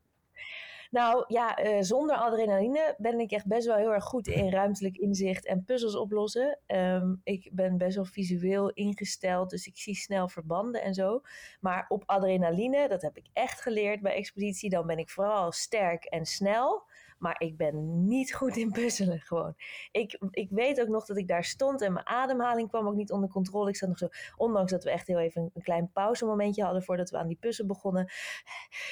Nou ja, eh, zonder adrenaline ben ik echt best wel heel erg goed in ruimtelijk inzicht en puzzels oplossen. Ehm, ik ben best wel visueel ingesteld, dus ik zie snel verbanden en zo. Maar op adrenaline, dat heb ik echt geleerd bij Expeditie, dan ben ik vooral sterk en snel. Maar ik ben niet goed in puzzelen gewoon. Ik, ik weet ook nog dat ik daar stond en mijn ademhaling kwam ook niet onder controle. Ik zat nog zo, ondanks dat we echt heel even een, klein pauzemomentje hadden voordat we aan die puzzel begonnen,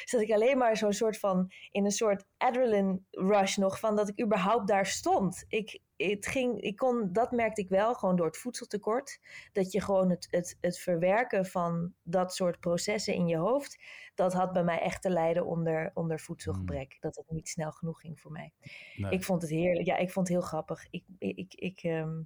zat ik alleen maar zo'n soort van in een soort adrenaline rush nog van dat ik überhaupt daar stond. Ik, het ging, ik kon, dat merkte ik wel, gewoon door het voedseltekort. Dat je gewoon het, het, het verwerken van dat soort processen in je hoofd, dat had bij mij echt te lijden onder, onder voedselgebrek. Dat het niet snel genoeg ging voor mij. Nee. Ik vond het heerlijk. Ja, ik vond het heel grappig. Ik, ik, ik, ehm,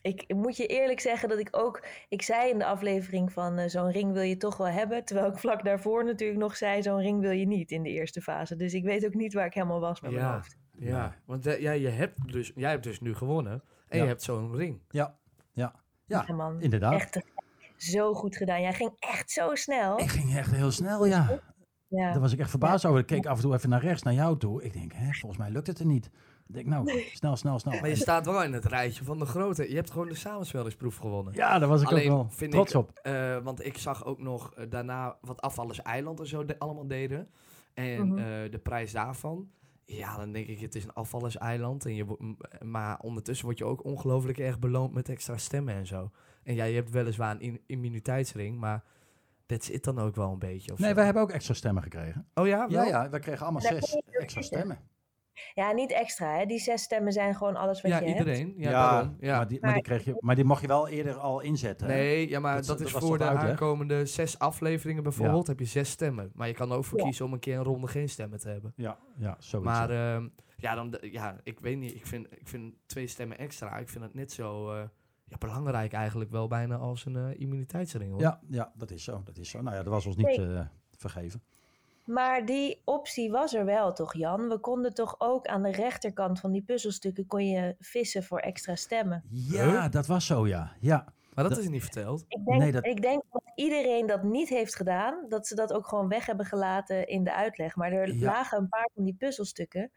ik, ik moet je eerlijk zeggen dat ik ook... Ik zei in de aflevering van eh, zo'n ring wil je toch wel hebben. Terwijl ik vlak daarvoor natuurlijk nog zei zo'n ring wil je niet in de eerste fase. Dus ik weet ook niet waar ik helemaal was met mijn hoofd. Ja. Nee. want eh, ja, je hebt dus, jij hebt dus nu gewonnen en Ja. je hebt zo'n ring. Ja, ja, ja, Ja, man. inderdaad. Echt zo goed gedaan. Jij ging echt zo snel. Ik ging echt heel snel, ja. Ja. Daar was ik echt verbaasd over. Ik keek af en toe even naar rechts, naar jou toe. Ik denk, hè, volgens mij lukt het er niet. Ik denk, nou, snel, snel, snel. Maar je staat wel in het rijtje van de grote. Je hebt gewoon de samensmellingsproef gewonnen. Ja, daar was ik Alleen ook wel vind trots ik, op. Eh, want ik zag ook nog eh, daarna wat afvallers eiland en zo de- allemaal deden. En Mhm. eh, de prijs daarvan. Ja, dan denk ik, het is een afvallers eiland. En je, maar ondertussen word je ook ongelooflijk erg beloond met extra stemmen en zo. En ja, je hebt weliswaar een in- immuniteitsring, maar dat zit dan ook wel een beetje. Of Nee, zo. wij hebben ook extra stemmen gekregen. Oh ja? Ja, wel? ja, wij kregen allemaal Daar zes extra stemmen. Ja, niet extra. Hè? Die zes stemmen zijn gewoon alles wat Ja, je hebt. iedereen. Ja, daarom. Ja. Maar, die, maar, die kreeg je, maar die mocht je wel eerder al inzetten. hè? Nee, ja, maar Dat- dat, dat is voor de aankomende zes afleveringen bijvoorbeeld, heb je zes stemmen. Maar je kan er ook voor Ja. kiezen om een keer een ronde geen stemmen te hebben. Ja, ja, zoiets. Maar ja. ehm, ja, dan, ja, ik weet niet. Ik vind, ik vind twee stemmen extra. Ik vind het net zo eh, ja, belangrijk eigenlijk wel bijna als een eh, immuniteitsring. Hoor. ja, ja, dat is zo. Dat is zo. Nou ja, dat was ons niet eh, vergeven. Maar die optie was er wel, toch Jan? We konden toch ook aan de rechterkant van die puzzelstukken kon je vissen voor extra stemmen. Ja, dat was zo, ja. ja. Maar dat Dat- is niet verteld. Ik denk, Nee, dat- ik denk dat iedereen dat niet heeft gedaan, dat ze dat ook gewoon weg hebben gelaten in de uitleg. Maar er Ja. lagen een paar van die puzzelstukken.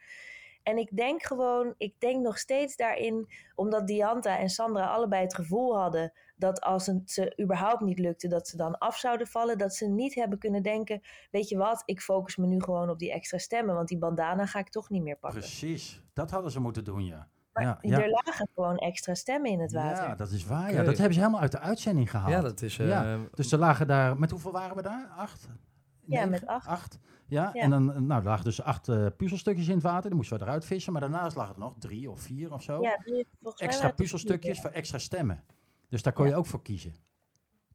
En ik denk gewoon, ik denk nog steeds daarin, omdat Dianta en Sandra allebei het gevoel hadden dat als het ze überhaupt niet lukte, dat ze dan af zouden vallen. Dat ze niet hebben kunnen denken, weet je wat, ik focus me nu gewoon op die extra stemmen, want die bandana ga ik toch niet meer pakken. Precies. Dat hadden ze moeten doen, ja. Maar ja, ja. er lagen gewoon extra stemmen in het water. Ja, dat is waar. Ja. Dat hebben ze helemaal uit de uitzending gehaald. Ja, dat is... eh, Ja, Dus er lagen daar, met hoeveel waren we daar? Acht? Ja, Negen? met acht. Acht. Ja, Ja. en dan eh, nou, er lagen dus acht eh, puzzelstukjes in het water. Die moesten we eruit vissen. Maar daarnaast lagen er nog drie of vier of zo. Ja, extra puzzelstukjes voor extra stemmen. Dus daar kon je ook voor kiezen.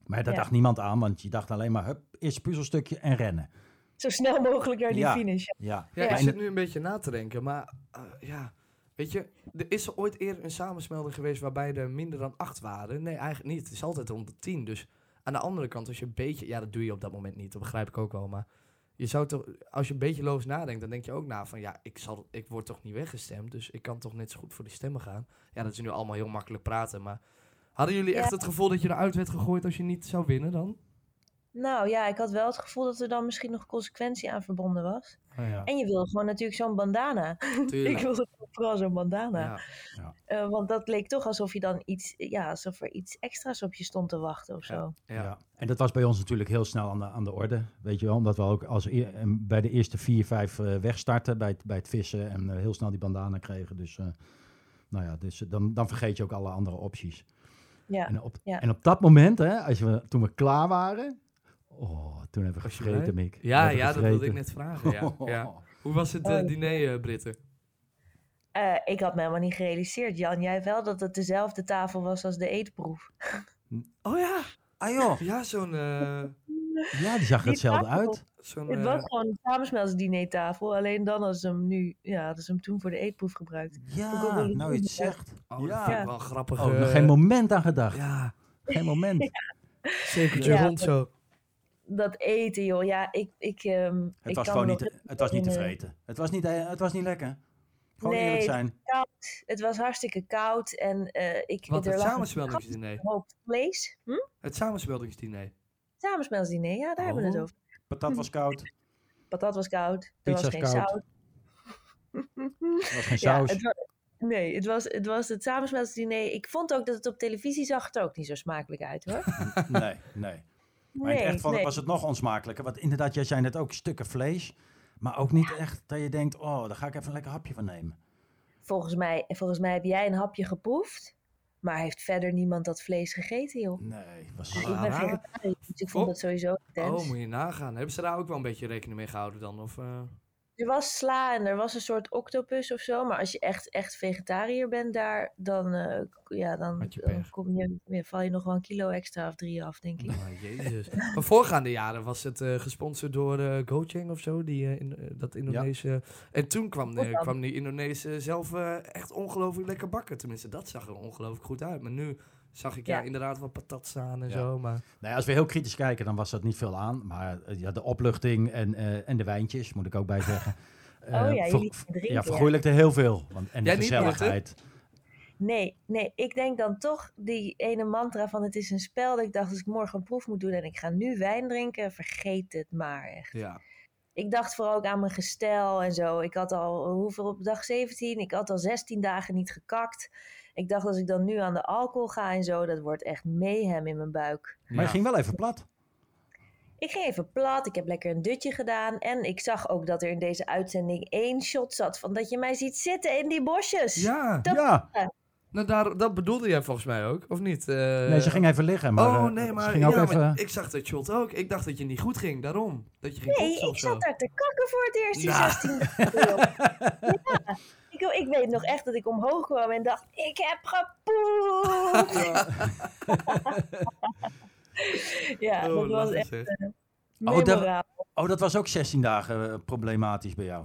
Maar daar Ja. dacht niemand aan, want je dacht alleen maar, hup, eerst puzzelstukje en rennen. Zo snel mogelijk naar die Ja. finish. Ja, Ja, Ja. ik zit nu een beetje na te denken, maar eh, ja, weet je, er is er ooit eerder een samensmelding geweest waarbij er minder dan acht waren? Nee, eigenlijk niet. Het is altijd rond de tien. Dus aan de andere kant, als je een beetje, ja, dat doe je op dat moment niet, dat begrijp ik ook wel, maar je zou toch, als je een beetje loos nadenkt, dan denk je ook na van, ja, ik, zal, ik word toch niet weggestemd, dus ik kan toch net zo goed voor die stemmen gaan. Ja, dat is nu allemaal heel makkelijk praten, maar hadden jullie Ja. echt het gevoel dat je eruit werd gegooid als je niet zou winnen dan? Nou ja, ik had wel het gevoel dat er dan misschien nog consequentie aan verbonden was. Oh, ja. En je wilde gewoon natuurlijk zo'n bandana. ik Tuurlijk. wilde vooral zo'n bandana. Ja. Uh, want dat leek toch alsof je dan iets, ja, alsof er iets extra's op je stond te wachten of zo. Ja, ja. en dat was bij ons natuurlijk heel snel aan de, aan de orde, weet je wel. Omdat we ook als e bij de eerste vier, vijf uh, wegstarten bij het, bij het vissen en uh, heel snel die bandana kregen. Dus, nou ja, dus dan, dan vergeet je ook alle andere opties. Ja. En, op, ja. en op dat moment, hè, als we, toen we klaar waren, oh, toen hebben we gegeten, Mick. Ja, ja dat wilde ik net vragen. Ja. ja. Hoe was het uh, diner, Britten? Uh, ik had me helemaal niet gerealiseerd, Jan. Jij wel dat het dezelfde tafel was als de eetproef. Oh ja. Ah joh. Ja, zo'n... Uh... Ja, die zag er hetzelfde uit. Zo'n, het was gewoon een samensmelsdinertafel. Alleen dan als ze hem nu... Ja, hadden ze hem toen voor de eetproef gebruikt. Ja, nou je het zegt. Oh, ja. wel grappig. Oh, nog geen moment aan gedacht. Ja. Geen moment. ja. Zekertje ja, rond zo. Dat eten, joh. Ja, ik... ik um, het, ik was gewoon niet, het was niet te vreten. Het was niet, het was niet lekker. Gewoon nee, eerlijk zijn. Koud. Het was hartstikke koud. En uh, ik... Wat, het samensmeldingsdiner? Vlees. Hm? Het samensmeldingsdiner. Samensmeldingsdiner, ja, daar oh. hebben we het over. Patat was koud. Patat was koud. Er was geen koud. zout. Er was geen saus. Ja, het was, nee, het was, het was het. Ik vond ook dat het op televisie zag er ook niet zo smakelijk uit, hoor. nee, nee. Maar in het echt nee. was het nog onsmakelijker. Want inderdaad, jij zei net ook stukken vlees. Maar ook niet echt dat je denkt, oh, daar ga ik even een lekker hapje van nemen. Volgens mij, volgens mij heb jij een hapje geproefd. Maar heeft verder niemand dat vlees gegeten, joh? Nee, was Ik ben vegetariër, dus ik vond het sowieso intens. Oh, moet je nagaan. Hebben ze daar ook wel een beetje rekening mee gehouden dan? Of, uh... Er was sla en er was een soort octopus of zo. Maar als je echt, echt vegetariër bent daar, dan, uh, ja, dan, dan kom je, ja, val je nog wel een kilo extra of drie af, denk ik. Oh, jezus. maar voorgaande jaren was het uh, gesponsord door uh, Gojang of zo, die, in, dat Indonesië. Ja. En toen kwam, kwam die Indonesië zelf echt ongelooflijk lekker bakken. Tenminste, dat zag er ongelooflijk goed uit. Maar nu zag ik ja, ja inderdaad wat patat staan en ja. zo. Maar... Nou ja, als we heel kritisch kijken, dan was dat niet veel aan. Maar uh, ja, de opluchting en, uh, en de wijntjes, moet ik ook bij zeggen. Uh, oh ja, jullie drinken. Ja, vergoeilijkte heel veel. Want, en de Jij gezelligheid. Niet, nee, nee, ik denk dan toch die ene mantra van het is een spel. Dat ik dacht, als ik morgen een proef moet doen en ik ga nu wijn drinken, vergeet het maar echt. Ja. Ik dacht vooral ook aan mijn gestel en zo. Ik had al, hoeveel op dag 17? Ik had al 16 dagen niet gekakt. Ik dacht, als ik dan nu aan de alcohol ga en zo, dat wordt echt mayhem in mijn buik. Maar je ging wel even plat. Ik ging even plat, ik heb lekker een dutje gedaan. En ik zag ook dat er in deze uitzending één shot zat van dat je mij ziet zitten in die bosjes. Ja, dat, ja. Nou, daar, dat bedoelde jij volgens mij ook, of niet? Uh... Nee, ze ging even liggen. Maar, oh, nee, maar, ging ook ja, even... maar ik zag dat shot ook. Ik dacht dat je niet goed ging, daarom. Dat je ging nee, ik zat daar te kakken voor het eerst die nah. 16 ja. Ik, ik, weet nog echt dat ik omhoog kwam en dacht, ik heb gepoept. Ja, ja oh, dat was echt uh, oh dat, oh, dat was ook 16 dagen uh, problematisch bij jou?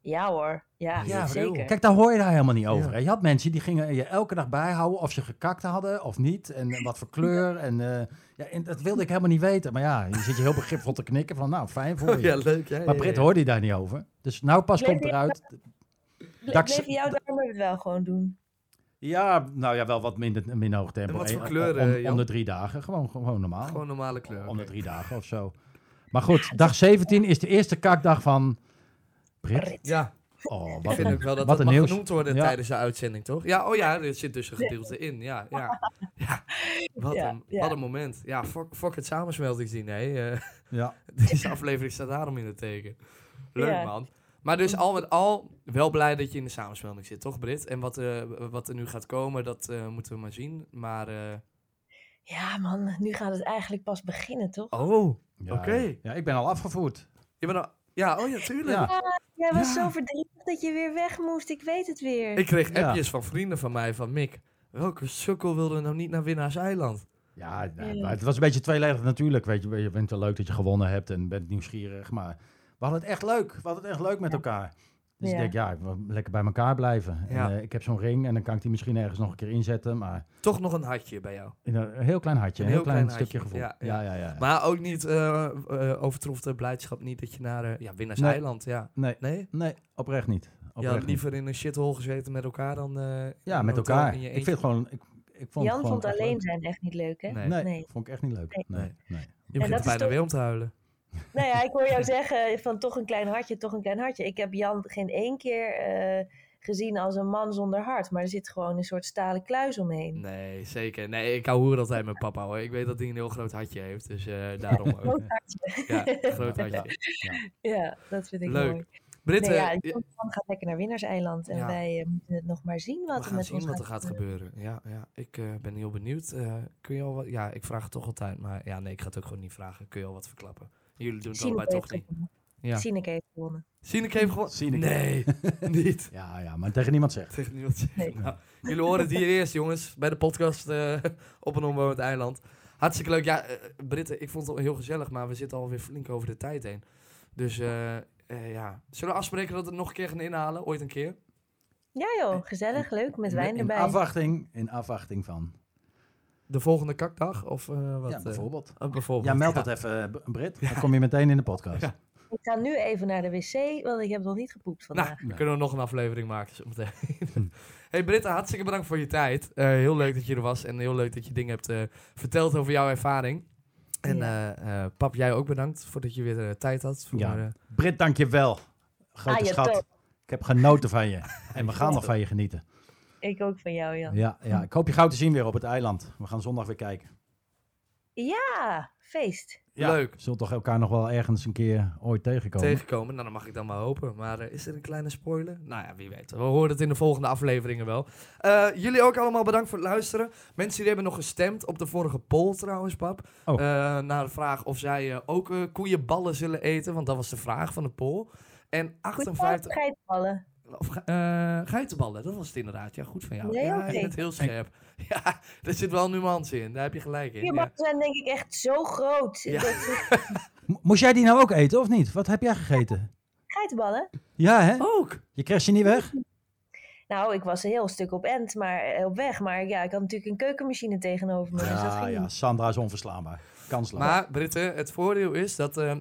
Ja hoor, ja, ja zeker. Kijk, daar hoor je daar helemaal niet over. Ja. Je had mensen die gingen je elke dag bijhouden of ze gekakt hadden of niet. En wat voor kleur. En, uh, ja, en dat wilde ik helemaal niet weten. Maar ja, je zit je heel begripvol te knikken van nou, fijn voor je. Ja, leuk. Ja, maar Britt hoorde je daar niet over. Dus nou pas komt eruit... Bleef jou daarom het wel gewoon doen? Ja, nou ja, wel wat minder, minder hoog tempo. En wat voor kleuren? Om, om de drie dagen, gewoon, gewoon normaal. Gewoon normale kleuren. Om de drie dagen of zo. Maar goed, dag 17 is de eerste kakdag van Brit. Ja. Oh, wat ik vind ook wel dat dat mag nieuws. genoemd worden ja. tijdens de uitzending, toch? Ja, oh ja, er zit dus een gedeelte in. Ja, ja. ja. Wat, ja, een, wat een moment. Ja, fuck, fuck het samensmeltingsdiner. Uh, ja. Deze aflevering staat daarom in het teken. Leuk, man. Maar dus al met al wel blij dat je in de samenspeling zit, toch Brit? En wat, uh, wat er nu gaat komen, dat uh, moeten we maar zien. Maar... Uh... Ja man, nu gaat het eigenlijk pas beginnen, toch? Oh, ja, oké. Okay. Ja. ik ben al afgevoerd. Je bent al... Ja, oh ja, tuurlijk. Ja. jij was zo verdrietig dat je weer weg moest, ik weet het weer. Ik kreeg appjes van vrienden van mij, van Mick. Welke sukkel wilde nou niet naar Winnaars Eiland? Ja, nou, het was een beetje tweeledig natuurlijk. Weet je, je vindt het wel leuk dat je gewonnen hebt en bent nieuwsgierig, maar... We hadden het echt leuk. We hadden het echt leuk met elkaar. Dus Ja. ik denk, ja, ik wil lekker bij elkaar blijven. Ja. En, eh, ik heb zo'n ring en dan kan ik die misschien ergens nog een keer inzetten. Maar Toch nog een hartje bij jou. in een, heel klein hartje, een heel, klein, stukje gevoel. ja, Ja, ja, ja. Maar ook niet uh, uh, overtrof de blijdschap niet dat je naar uh, ja, Winnaars Nee. Eiland, ja. nee, Nee? nee, oprecht niet. Je Oprecht had niet. liever in een shithole gezeten met elkaar dan... eh, Ja, met elkaar. Ik vind het gewoon... Ik, ik vond Jan gewoon vond alleen leuk. zijn echt niet leuk, hè? Nee. Nee, Nee. vond ik echt niet leuk. Nee. Nee, nee. Je dat begint is bijna toch- weer om te huilen. Nou ja, ik hoor jou zeggen van toch een klein hartje, toch een klein hartje. Ik heb Jan geen één keer eh, gezien als een man zonder hart. Maar er zit gewoon een soort stalen kluis omheen. Nee, zeker. Nee, ik hou horen altijd met papa hoor. Ik weet dat hij een heel groot hartje heeft. Dus uh, daarom ook. groot hartje. Ja, groot hartje. Ja, ja dat vind ik Leuk. mooi. Britt, nee, ja, Jan gaat lekker naar Winnaarseiland. En Ja. wij uh, moeten het nog maar zien wat er met zien ons wat er gaat gebeuren. Ja, ja. ik uh, ben heel benieuwd. Uh, kun je al wat... Ja, ik vraag het toch altijd. Maar ja, nee, ik ga het ook gewoon niet vragen. Kun je al wat verklappen? Jullie doen het allebei toch niet. Ja. Sineke heeft gewonnen. Sineke heeft gewonnen? Sineke. Nee, niet. Ja, ja, maar tegen niemand zegt. Tegen niemand zegt. Nee. Nou, jullie horen het hier eerst, jongens. Bij de podcast uh, op een onbewoond eiland. Hartstikke leuk. Ja, uh, Britten, ik vond het al heel gezellig. Maar we zitten alweer flink over de tijd heen. Dus uh, ja, zullen we afspreken dat we het nog een keer gaan inhalen? Ooit een keer? Ja joh, gezellig, leuk. Met wijn in erbij. Afwachting, in afwachting van. De volgende kakdag? Of uh, wat? Ja, bijvoorbeeld. Uh, bijvoorbeeld. Ja, meld dat even, Brit. Dan kom je meteen in de podcast. Ja. Ik ga nu even naar de wc, want ik heb nog niet gepoept vandaag. Nou, dan kunnen we nog een aflevering maken zo meteen. hey Britta, hartstikke bedankt voor je tijd. Uh, heel leuk dat je er was en heel leuk dat je dingen hebt uh, verteld over jouw ervaring. En ja. uh, pap, jij ook bedankt voordat je weer tijd had. Voor, ja. Brit, dank je wel. Grote ah, schat. Top. Ik heb genoten van je. En we gaan nog van je genieten. Ik ook van jou, Jan. Ja, ja, ik hoop je gauw te zien weer op het eiland. We gaan zondag weer kijken. Ja, feest. Ja. Leuk. Zullen toch elkaar nog wel ergens een keer ooit tegenkomen? Tegenkomen, nou dan mag ik dan maar hopen. Maar uh, is er een kleine spoiler? Nou ja, wie weet. We horen het in de volgende afleveringen wel. Uh, jullie ook allemaal bedankt voor het luisteren. Mensen die hebben nog gestemd op de vorige poll trouwens, pap. Oh. Uh, naar de vraag of zij ook koeienballen zullen eten. Want dat was de vraag van de poll. En 58... Geitenballen. Of uh, geitenballen, dat was het inderdaad. Ja, goed van jou. Nee, ja, je bent heel scherp. Ja, er zit wel nuance in. Daar heb je gelijk in. Koeienballen ja. zijn denk ik echt zo groot. Ja. Dat... Moest jij die nou ook eten, of niet? Wat heb jij gegeten? Geitenballen. Ja, hè? Ook. Je kreeg ze niet weg? Nou, ik was een heel stuk op end, maar eh, op weg. Maar ja, ik had natuurlijk een keukenmachine tegenover me. Ja, dus dat ging ja. Sandra is onverslaanbaar. Kansloos. Maar, Britten, het voordeel is dat... Uh,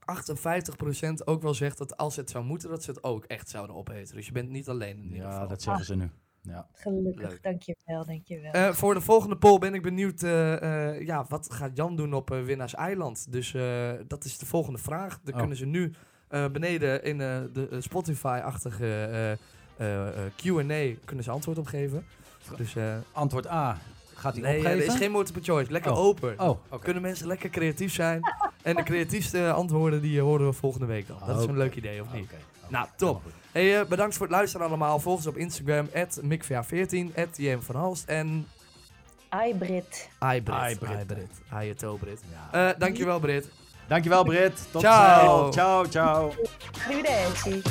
58% ook wel zegt dat als het zou moeten, dat ze het ook echt zouden opeten. Dus je bent niet alleen in ieder Ja, geval. dat zeggen ze nu. Ja. Gelukkig, Leuk. dankjewel, dankjewel. Uh, voor de volgende poll ben ik benieuwd, uh, uh, ja, wat gaat Jan doen op Winnaars Eiland? Dus dat is de volgende vraag. Dan Oh. kunnen ze nu beneden in de Spotify-achtige Q&A kunnen ze antwoord op geven. Dus, Antwoord A. Gaat hij nee, opgeven? er is geen multiple choice. Lekker Oh. open. Oh. Kunnen mensen lekker creatief zijn. en de creatiefste antwoorden die horen we volgende week al. Dat is een leuk idee, of niet? Oké, oké. Nou, top. Hey, uh, bedankt voor het luisteren allemaal. Volg ons op Instagram, mikva14, JM van Halst en iBrit. iBrit. iBrit. Ayato Brit. Ja. Uh, dankjewel Brit. Dankjewel, Brit. Tot Ciao. Ciao, ciao. Arrivederci.